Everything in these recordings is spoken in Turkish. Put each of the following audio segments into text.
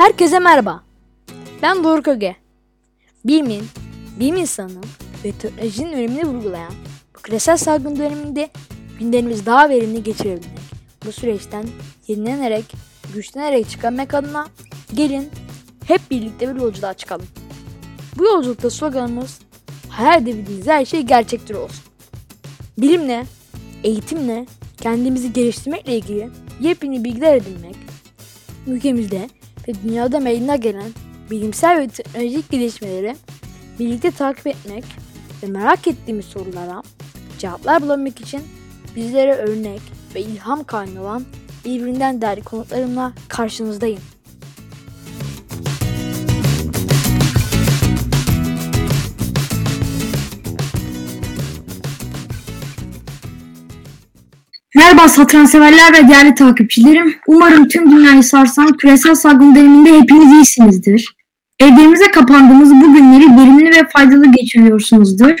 Herkese merhaba. Ben Doruk Öge. Bilimin, bilim insanının ve teknolojinin önemini vurgulayan bu küresel salgın döneminde günlerimizi daha verimli geçirebilmek, bu süreçten yenilenerek, güçlenerek çıkarmak adına gelin hep birlikte bir yolculuğa çıkalım. Bu yolculukta sloganımız hayal edebildiğiniz her şey gerçektir olsun. Bilimle, eğitimle, kendimizi geliştirmekle ilgili yepyeni bilgiler edinmek, ülkemizde ve dünyada meydana gelen bilimsel ve teknolojik gelişmeleri birlikte takip etmek ve merak ettiğimiz sorulara cevaplar bulabilmek için bizlere örnek ve ilham kaynağı olan birbirinden değerli konuklarımla karşınızdayım. Merhaba satranç severler ve değerli takipçilerim. Umarım tüm dünyayı sarsan küresel salgın döneminde hepiniz iyisinizdir. Evlerimize kapandığımız bu günleri verimli ve faydalı geçiriyorsunuzdur.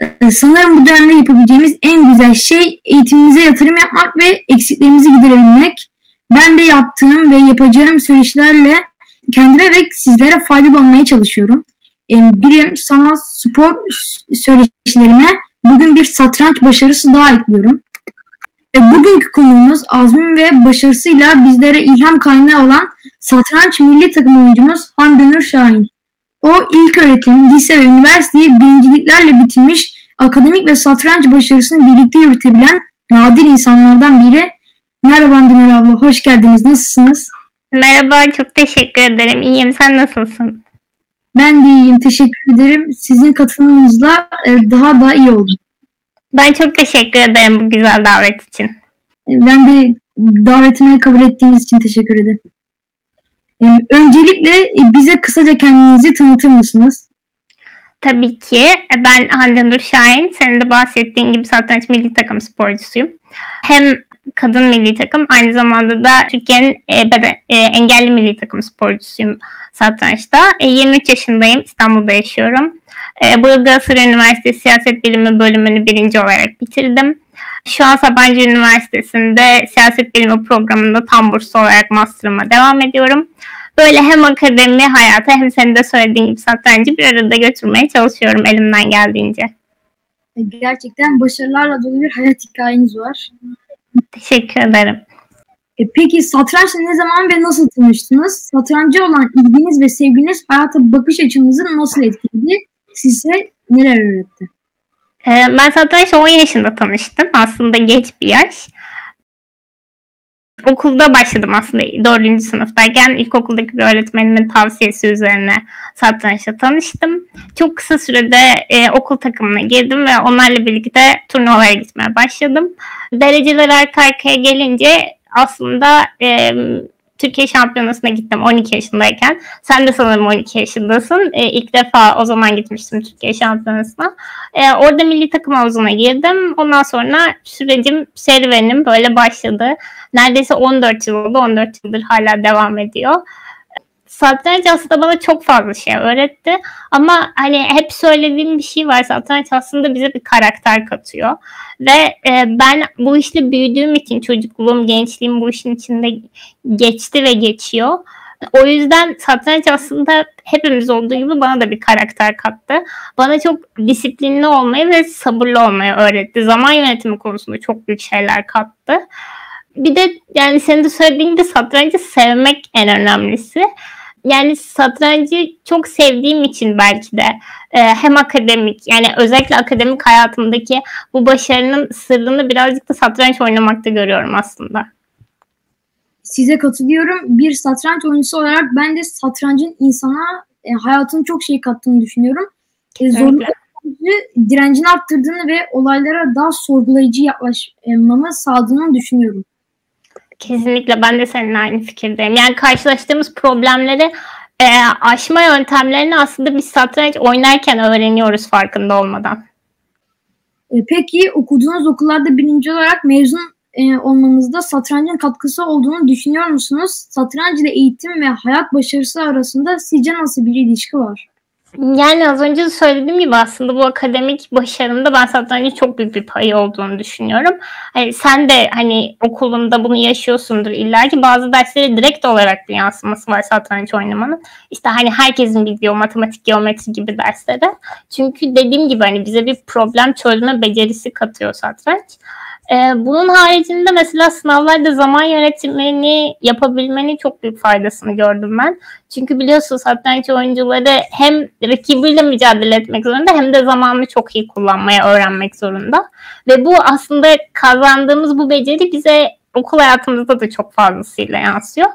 Ee, Sanırım bu dönemde yapabileceğimiz en güzel şey eğitimimize yatırım yapmak ve eksiklerimizi giderebilmek. Ben de yaptığım ve yapacağım süreçlerle kendime ve sizlere faydalı olmaya çalışıyorum. Ee, Bilim, sanat, spor söyleşilerime bugün bir satranç başarısı daha ekliyorum. E, Bugünkü konuğumuz azmin ve başarısıyla bizlere ilham kaynağı olan satranç milli takım oyuncumuz Hande Nur Şahin. O ilk öğretim, lise ve üniversiteyi birinciliklerle bitirmiş, akademik ve satranç başarısını birlikte yürütebilen nadir insanlardan biri. Merhaba Hande Nur abla, hoş geldiniz. Nasılsınız? Merhaba, çok teşekkür ederim. İyiyim, sen nasılsın? Ben de iyiyim, teşekkür ederim. Sizin katılımınızla e, daha da iyi oldum. Ben çok teşekkür ederim bu güzel davet için. Ben de davetimi kabul ettiğiniz için teşekkür ederim. Ee, Öncelikle e, bize kısaca kendinizi tanıtır mısınız? Tabii ki. E, Ben Hande Nur Şahin. Senin de bahsettiğin gibi satranç milli takım sporcusuyum. Hem kadın milli takım aynı zamanda da Türkiye'nin e, beden- e, engelli milli takım sporcusuyum satrançta. E, 23 yaşındayım. İstanbul'da yaşıyorum. E, burada Galatasaray Üniversitesi Siyaset Bilimi bölümünü birinci olarak bitirdim. Şu an Sabancı Üniversitesi'nde siyaset bilimi programında tam burslu olarak master'ıma devam ediyorum. Böyle hem akademi hayatı hem senin de söylediğin gibi satrancı bir arada götürmeye çalışıyorum elimden geldiğince. E, Gerçekten başarılarla dolu bir hayat hikayeniz var. Teşekkür ederim. E, Peki satrançla ne zaman ve nasıl tanıştınız? Satranca olan ilginiz ve sevginiz hayata bakış açınızı nasıl etkiledi? Size neler öğretti? Ee, ben satrançla 10 yaşında tanıştım. Aslında geç bir yaş. Okulda başladım aslında 4. sınıftayken. ilkokuldaki bir öğretmenimin tavsiyesi üzerine satrançla tanıştım. Çok kısa sürede e, okul takımına girdim ve onlarla birlikte turnuvalara gitmeye başladım. Dereceler arka arkaya gelince aslında e, Türkiye Şampiyonası'na gittim 12 yaşındayken. Sen de sanırım 12 yaşındasın. E, ilk defa o zaman gitmiştim Türkiye Şampiyonası'na. E, orada milli takım havuzuna girdim. Ondan sonra sürecim, serüvenim böyle başladı. Neredeyse 14 yıl oldu. 14 yıldır hala devam ediyor. Satranç aslında bana çok fazla şey öğretti. Ama hani hep söylediğim bir şey var. Satranç aslında bize bir karakter katıyor. Ve e, ben bu işle büyüdüğüm için çocukluğum, gençliğim bu işin içinde geçti ve geçiyor. O yüzden satranç aslında hepimiz olduğu gibi bana da bir karakter kattı. Bana çok disiplinli olmayı ve sabırlı olmayı öğretti. Zaman yönetimi konusunda çok büyük şeyler kattı. Bir de yani senin de söylediğin gibi satrancı sevmek en önemlisi. Yani satrancı çok sevdiğim için belki de e, hem akademik yani özellikle akademik hayatımdaki bu başarının sırrını birazcık da satranç oynamakta görüyorum aslında. Size katılıyorum. Bir satranç oyuncusu olarak ben de satrancın insana e, hayatına çok şey kattığını düşünüyorum. E, zorluk direncini arttırdığını ve olaylara daha sorgulayıcı yaklaşmamı sağladığını düşünüyorum. Kesinlikle ben de seninle aynı fikirdeyim. Yani karşılaştığımız problemleri e, aşma yöntemlerini aslında biz satranç oynarken öğreniyoruz farkında olmadan. E, Peki okuduğunuz okullarda birinci olarak mezun e, olmanızda satrancın katkısı olduğunu düşünüyor musunuz? Satranç ile eğitim ve hayat başarısı arasında sizce nasıl bir ilişki var? Yani az önce söylediğim gibi aslında bu akademik başarımda ben satrancın çok büyük bir payı olduğunu düşünüyorum. Hani sen de hani okulunda bunu yaşıyorsundur illa ki bazı derslere direkt olarak bir yansıması var satranç oynamanın. İşte hani herkesin bildiği matematik, geometri gibi derslere. Çünkü dediğim gibi hani bize bir problem çözme becerisi katıyor satranç. Ee, bunun haricinde mesela sınavlarda zaman yönetimini yapabilmenin çok büyük faydasını gördüm ben. Çünkü biliyorsunuz satranç oyuncuları hem rakibiyle mücadele etmek zorunda hem de zamanını çok iyi kullanmaya öğrenmek zorunda. Ve bu aslında kazandığımız bu beceri bize okul hayatımızda da çok fazlasıyla yansıyor.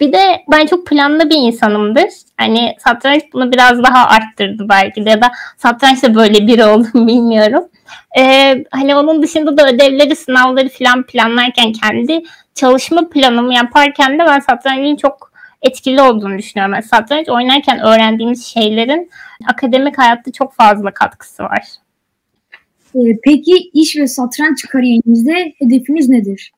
Bir de ben çok planlı bir insanımdır. Hani satranç bunu biraz daha arttırdı belki de ya da satrançta böyle biri oldum bilmiyorum. Ee, hani onun dışında da ödevleri, sınavları falan planlarken kendi çalışma planımı yaparken de ben satrancın çok etkili olduğunu düşünüyorum. Yani satranç oynarken öğrendiğimiz şeylerin akademik hayatta çok fazla katkısı var. Ee, peki iş ve satranç kariyerinizde hedefiniz nedir?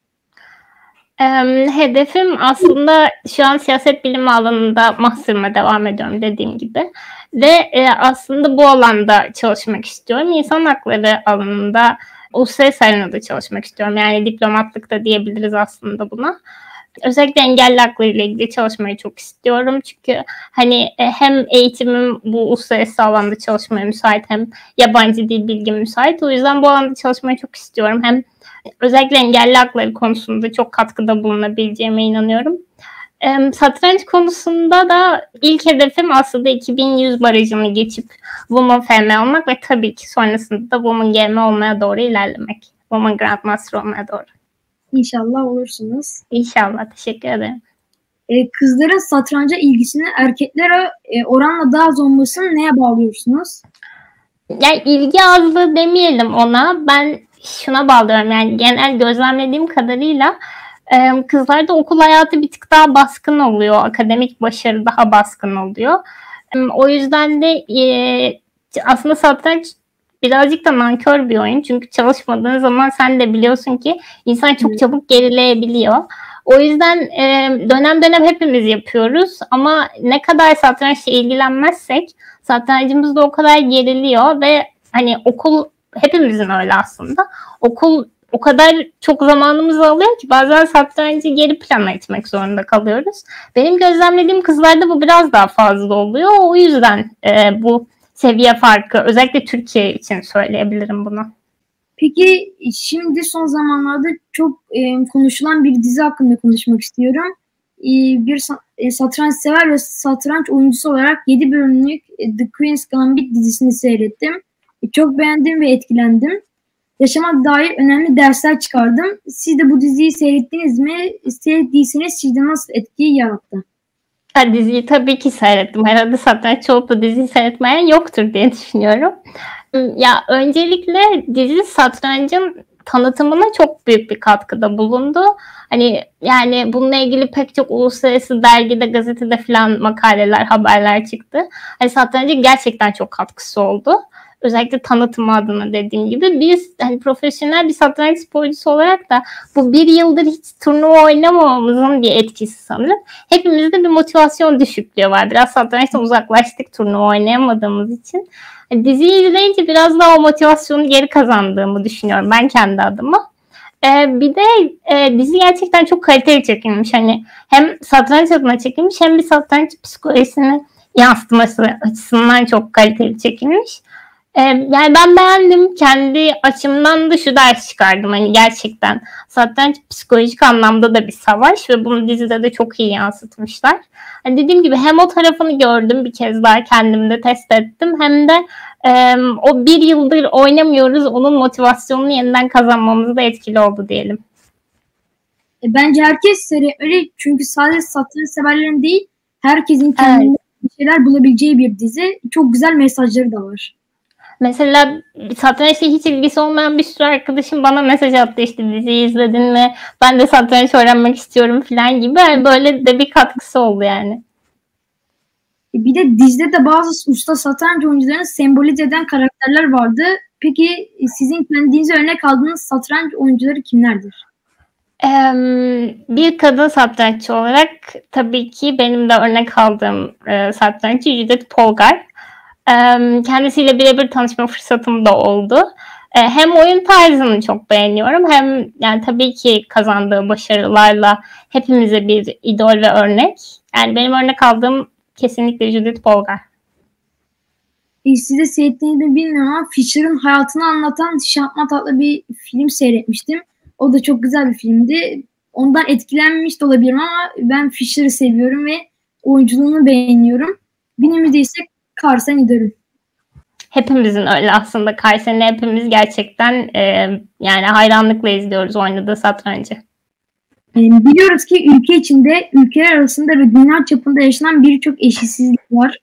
Hedefim aslında şu an siyaset bilimi alanında master'ıma devam ediyorum dediğim gibi. Ve e, aslında bu alanda çalışmak istiyorum. İnsan hakları alanında uluslararası arenada çalışmak istiyorum. Yani diplomatlık da diyebiliriz aslında buna. Özellikle engelli hakları ile ilgili çalışmayı çok istiyorum. Çünkü hani e, hem eğitimim bu uluslararası alanda çalışmaya müsait hem yabancı dil bilgim müsait. O yüzden bu alanda çalışmayı çok istiyorum. Hem özellikle engelli hakları konusunda çok katkıda bulunabileceğime inanıyorum. E, satranç konusunda da ilk hedefim aslında 2100 barajını geçip Woman FM olmak ve tabii ki sonrasında da Woman GM olmaya doğru ilerlemek. Woman Grandmaster olmaya doğru. İnşallah olursunuz. İnşallah. Teşekkür ederim. Ee, kızların satranca ilgisini erkeklere e, oranla daha az olmasını neye bağlıyorsunuz? Yani ilgi azlığı demeyelim ona. Ben şuna bağlıyorum. Yani genel gözlemlediğim kadarıyla e, kızlarda okul hayatı bir tık daha baskın oluyor. Akademik başarı daha baskın oluyor. E, o yüzden de e, aslında satranç birazcık da nankör bir oyun. Çünkü çalışmadığın zaman sen de biliyorsun ki insan çok çabuk gerileyebiliyor. O yüzden e, dönem dönem hepimiz yapıyoruz ama ne kadar satrançla ilgilenmezsek satrancımız da o kadar geriliyor ve hani okul hepimizin öyle aslında. Okul o kadar çok zamanımızı alıyor ki bazen satrancı geri plana etmek zorunda kalıyoruz. Benim gözlemlediğim kızlarda bu biraz daha fazla oluyor. O yüzden e, bu seviye farkı özellikle Türkiye için söyleyebilirim bunu. Peki şimdi son zamanlarda çok e, konuşulan bir dizi hakkında konuşmak istiyorum. E, bir e, satranç sever ve satranç oyuncusu olarak 7 bölümlük e, The Queen's Gambit dizisini seyrettim. Çok beğendim ve etkilendim. Yaşama dair önemli dersler çıkardım. Siz de bu diziyi seyrettiniz mi? Seyrettiyseniz sizde nasıl etki yarattı? Ha, diziyi tabii ki seyrettim. Herhalde olup da diziyi seyretmeyen yoktur diye düşünüyorum. Ya öncelikle dizi satrancın tanıtımına çok büyük bir katkıda bulundu. Hani yani bununla ilgili pek çok uluslararası dergide, gazetede falan makaleler, haberler çıktı. Hani satrancın gerçekten çok katkısı oldu. Özellikle tanıtımı adına dediğim gibi biz hani profesyonel bir satranç sporcusu olarak da bu bir yıldır hiç turnuva oynamamamızın bir etkisi sanırım. Hepimizde bir motivasyon düşüklüğü var. Biraz satrançtan uzaklaştık turnuva oynayamadığımız için. Diziyi izleyince biraz daha o motivasyonu geri kazandığımı düşünüyorum ben kendi adıma. Ee, bir de e, dizi gerçekten çok kaliteli çekilmiş. Hani hem satranç adına çekilmiş hem bir satranç psikolojisini yansıtması açısından çok kaliteli çekilmiş. Ee, yani ben beğendim. Kendi açımdan da şu ders çıkardım. Hani gerçekten satranç psikolojik anlamda da bir savaş ve bunu dizide de çok iyi yansıtmışlar. Hani dediğim gibi hem o tarafını gördüm bir kez daha kendimde test ettim hem de e, o bir yıldır oynamıyoruz onun motivasyonunu yeniden kazanmamız da etkili oldu diyelim. E, bence herkes seri öyle çünkü sadece satranç severlerin değil herkesin kendine evet. şeyler bulabileceği bir dizi. Çok güzel mesajları da var. Mesela satrançla hiç ilgisi olmayan bir sürü arkadaşım bana mesaj attı işte diziyi izledin mi? Ben de satranç öğrenmek istiyorum falan gibi. Yani böyle de bir katkısı oldu yani. E, bir de dizide de bazı usta satranç oyuncularını sembolize eden karakterler vardı. Peki e, sizin kendinize örnek aldığınız satranç oyuncuları kimlerdir? bir kadın satranççı olarak tabii ki benim de örnek aldığım satranççı Judith Polgar. Kendisiyle birebir tanışma fırsatım da oldu. E, hem oyun tarzını çok beğeniyorum hem yani tabii ki kazandığı başarılarla hepimize bir idol ve örnek. Yani benim örnek aldığım kesinlikle Judith Polgar. E, size seyrettiğinizi bilmiyorum ama Fisher'ın hayatını anlatan Şahmat adlı bir film seyretmiştim. O da çok güzel bir filmdi. Ondan etkilenmiş de olabilirim ama ben Fisher'ı seviyorum ve oyunculuğunu beğeniyorum. Günümüzde ise Carson idolüm. Hepimizin öyle aslında. Carsen'i hepimiz gerçekten e, yani hayranlıkla izliyoruz oynadığı satrancı. E, biliyoruz ki ülke içinde, ülkeler arasında ve dünya çapında yaşanan birçok eşitsizlik var.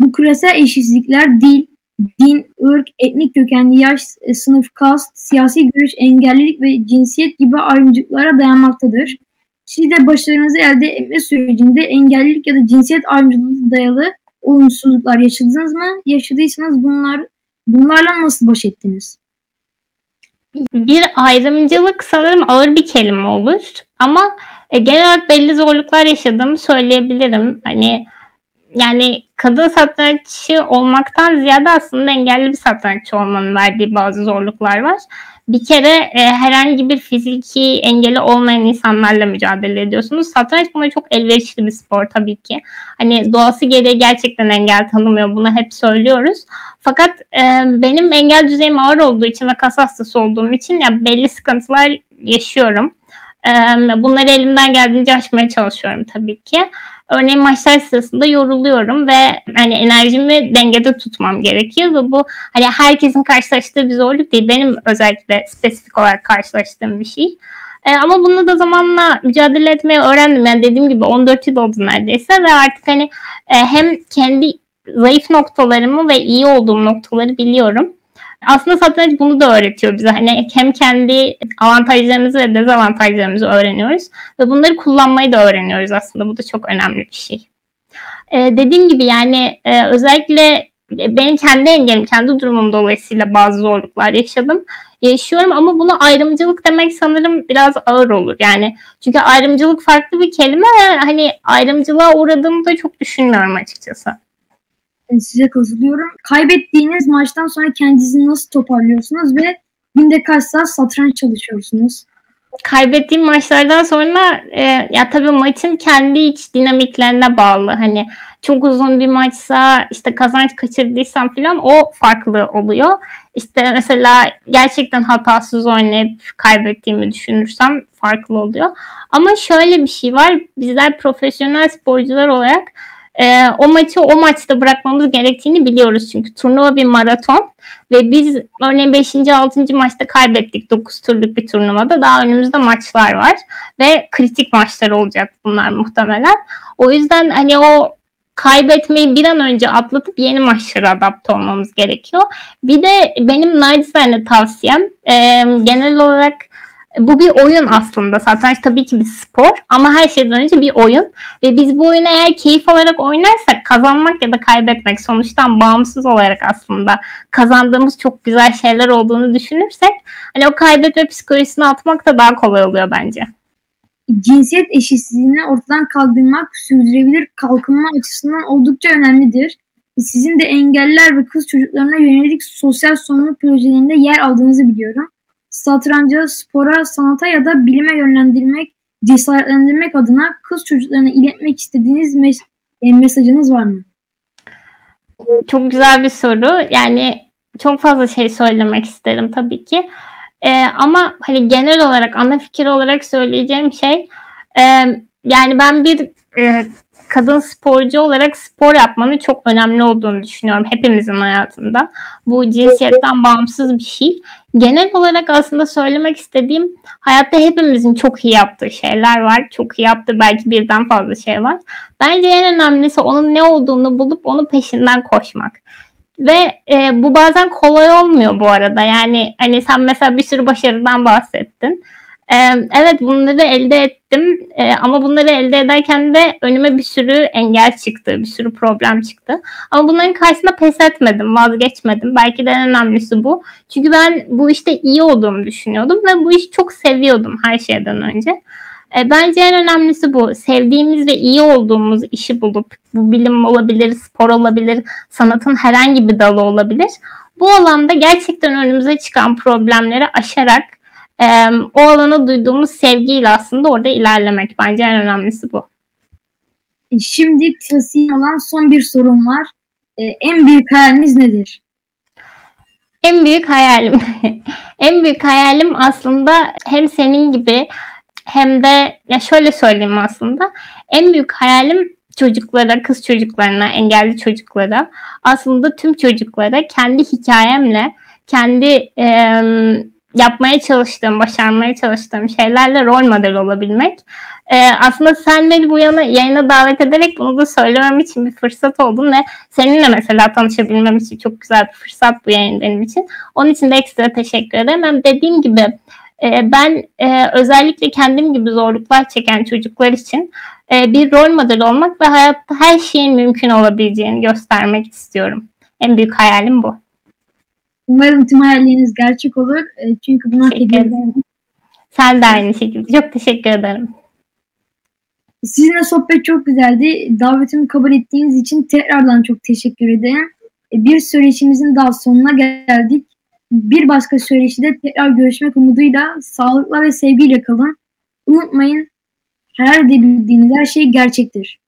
Bu küresel eşitsizlikler dil, din, ırk, etnik kökenli yaş, e, sınıf, kast, siyasi görüş, engellilik ve cinsiyet gibi ayrımcılıklara dayanmaktadır. Siz de başarınızı elde etme sürecinde engellilik ya da cinsiyet ayrımcılığı dayalı olumsuzluklar yaşadınız mı? Yaşadıysanız bunlar bunlarla nasıl baş ettiniz? Bir ayrımcılık sanırım ağır bir kelime olur ama e, genel olarak belli zorluklar yaşadığımı söyleyebilirim. Hani yani kadın satranççı olmaktan ziyade aslında engelli bir satranççı olmanın verdiği bazı zorluklar var. Bir kere e, herhangi bir fiziki engeli olmayan insanlarla mücadele ediyorsunuz. Satranç buna çok elverişli bir spor tabii ki. Hani doğası gereği gerçekten engel tanımıyor. Bunu hep söylüyoruz. Fakat e, benim engel düzeyim ağır olduğu için ve kas hastası olduğum için ya belli sıkıntılar yaşıyorum. E, bunları elimden geldiğince aşmaya çalışıyorum tabii ki. Örneğin maçlar sırasında yoruluyorum ve hani enerjimi dengede tutmam gerekiyor ve bu hani herkesin karşılaştığı bir zorluk değil. Benim özellikle spesifik olarak karşılaştığım bir şey. E, ama bunu da zamanla mücadele etmeyi öğrendim. Yani dediğim gibi 14 yıl oldu neredeyse ve artık hani e, hem kendi zayıf noktalarımı ve iyi olduğum noktaları biliyorum. Aslında satranç bunu da öğretiyor bize. Hani hem kendi avantajlarımızı ve dezavantajlarımızı öğreniyoruz ve bunları kullanmayı da öğreniyoruz aslında. Bu da çok önemli bir şey. Ee, dediğim gibi yani e, özellikle benim kendi engelim, kendi durumum dolayısıyla bazı zorluklar yaşadım. Yaşıyorum ama bunu ayrımcılık demek sanırım biraz ağır olur. Yani çünkü ayrımcılık farklı bir kelime ve hani ayrımcılığa uğradığımı da çok düşünmüyorum açıkçası size katılıyorum. Kaybettiğiniz maçtan sonra kendinizi nasıl toparlıyorsunuz ve günde kaç saat satranç çalışıyorsunuz? Kaybettiğim maçlardan sonra e, ya tabii maçın kendi iç dinamiklerine bağlı. Hani çok uzun bir maçsa işte kazanç kaçırdıysam falan o farklı oluyor. İşte mesela gerçekten hatasız oynayıp kaybettiğimi düşünürsem farklı oluyor. Ama şöyle bir şey var. Bizler profesyonel sporcular olarak e, o maçı o maçta bırakmamız gerektiğini biliyoruz çünkü turnuva bir maraton ve biz örneğin 5. 6. maçta kaybettik 9 turluk bir turnuvada daha önümüzde maçlar var ve kritik maçlar olacak bunlar muhtemelen. O yüzden hani o kaybetmeyi bir an önce atlatıp yeni maçlara adapte olmamız gerekiyor. Bir de benim nacizane tavsiyem e, genel olarak bu bir oyun aslında. Satranç tabii ki bir spor ama her şeyden önce bir oyun. Ve biz bu oyunu eğer keyif alarak oynarsak kazanmak ya da kaybetmek sonuçtan bağımsız olarak aslında kazandığımız çok güzel şeyler olduğunu düşünürsek hani o kaybetme psikolojisini atmak da daha kolay oluyor bence. Cinsiyet eşitsizliğini ortadan kaldırmak sürdürülebilir kalkınma açısından oldukça önemlidir. Sizin de engeller ve kız çocuklarına yönelik sosyal sorumluluk projelerinde yer aldığınızı biliyorum satranca, spora, sanata ya da bilime yönlendirmek, cesaretlendirmek adına kız çocuklarına iletmek istediğiniz mes- e, mesajınız var mı? Çok güzel bir soru. Yani çok fazla şey söylemek isterim tabii ki. Ee, ama hani genel olarak ana fikir olarak söyleyeceğim şey e, yani ben bir e, kadın sporcu olarak spor yapmanın çok önemli olduğunu düşünüyorum hepimizin hayatında. Bu cinsiyetten bağımsız bir şey. Genel olarak aslında söylemek istediğim hayatta hepimizin çok iyi yaptığı şeyler var. Çok iyi yaptığı belki birden fazla şey var. Bence en önemlisi onun ne olduğunu bulup onu peşinden koşmak. Ve e, bu bazen kolay olmuyor bu arada. Yani hani sen mesela bir sürü başarıdan bahsettin. Evet bunları elde ettim ama bunları elde ederken de önüme bir sürü engel çıktı, bir sürü problem çıktı. Ama bunların karşısında pes etmedim, vazgeçmedim. Belki de en önemlisi bu. Çünkü ben bu işte iyi olduğumu düşünüyordum ve bu işi çok seviyordum her şeyden önce. E, bence en önemlisi bu. Sevdiğimiz ve iyi olduğumuz işi bulup, bu bilim olabilir, spor olabilir, sanatın herhangi bir dalı olabilir. Bu alanda gerçekten önümüze çıkan problemleri aşarak e, o alana duyduğumuz sevgiyle aslında orada ilerlemek. Bence en önemlisi bu. Şimdi klasiğim olan son bir sorum var. E, en büyük hayaliniz nedir? En büyük hayalim. en büyük hayalim aslında hem senin gibi hem de ya şöyle söyleyeyim aslında. En büyük hayalim çocuklara, kız çocuklarına, engelli çocuklara, aslında tüm çocuklara kendi hikayemle, kendi e, yapmaya çalıştığım, başarmaya çalıştığım şeylerle rol model olabilmek. E, aslında sen bu yana yayına davet ederek bunu da söylemem için bir fırsat oldun ve seninle mesela tanışabilmem için çok güzel bir fırsat bu yayın benim için. Onun için de ekstra teşekkür ederim. Hem dediğim gibi e, ben e, özellikle kendim gibi zorluklar çeken çocuklar için e, bir rol model olmak ve hayatta her şeyin mümkün olabileceğini göstermek istiyorum. En büyük hayalim bu. Umarım tüm hayalleriniz gerçek olur. E, çünkü Teşekkür hediye ederim. Sen de aynı şekilde. Çok teşekkür ederim. Sizinle sohbet çok güzeldi. Davetimi kabul ettiğiniz için tekrardan çok teşekkür ederim. E, Bir söyleşimizin daha sonuna geldik. Bir başka söyleşide tekrar görüşmek umuduyla sağlıkla ve sevgiyle kalın. Unutmayın, her de bildiğiniz her şey gerçektir.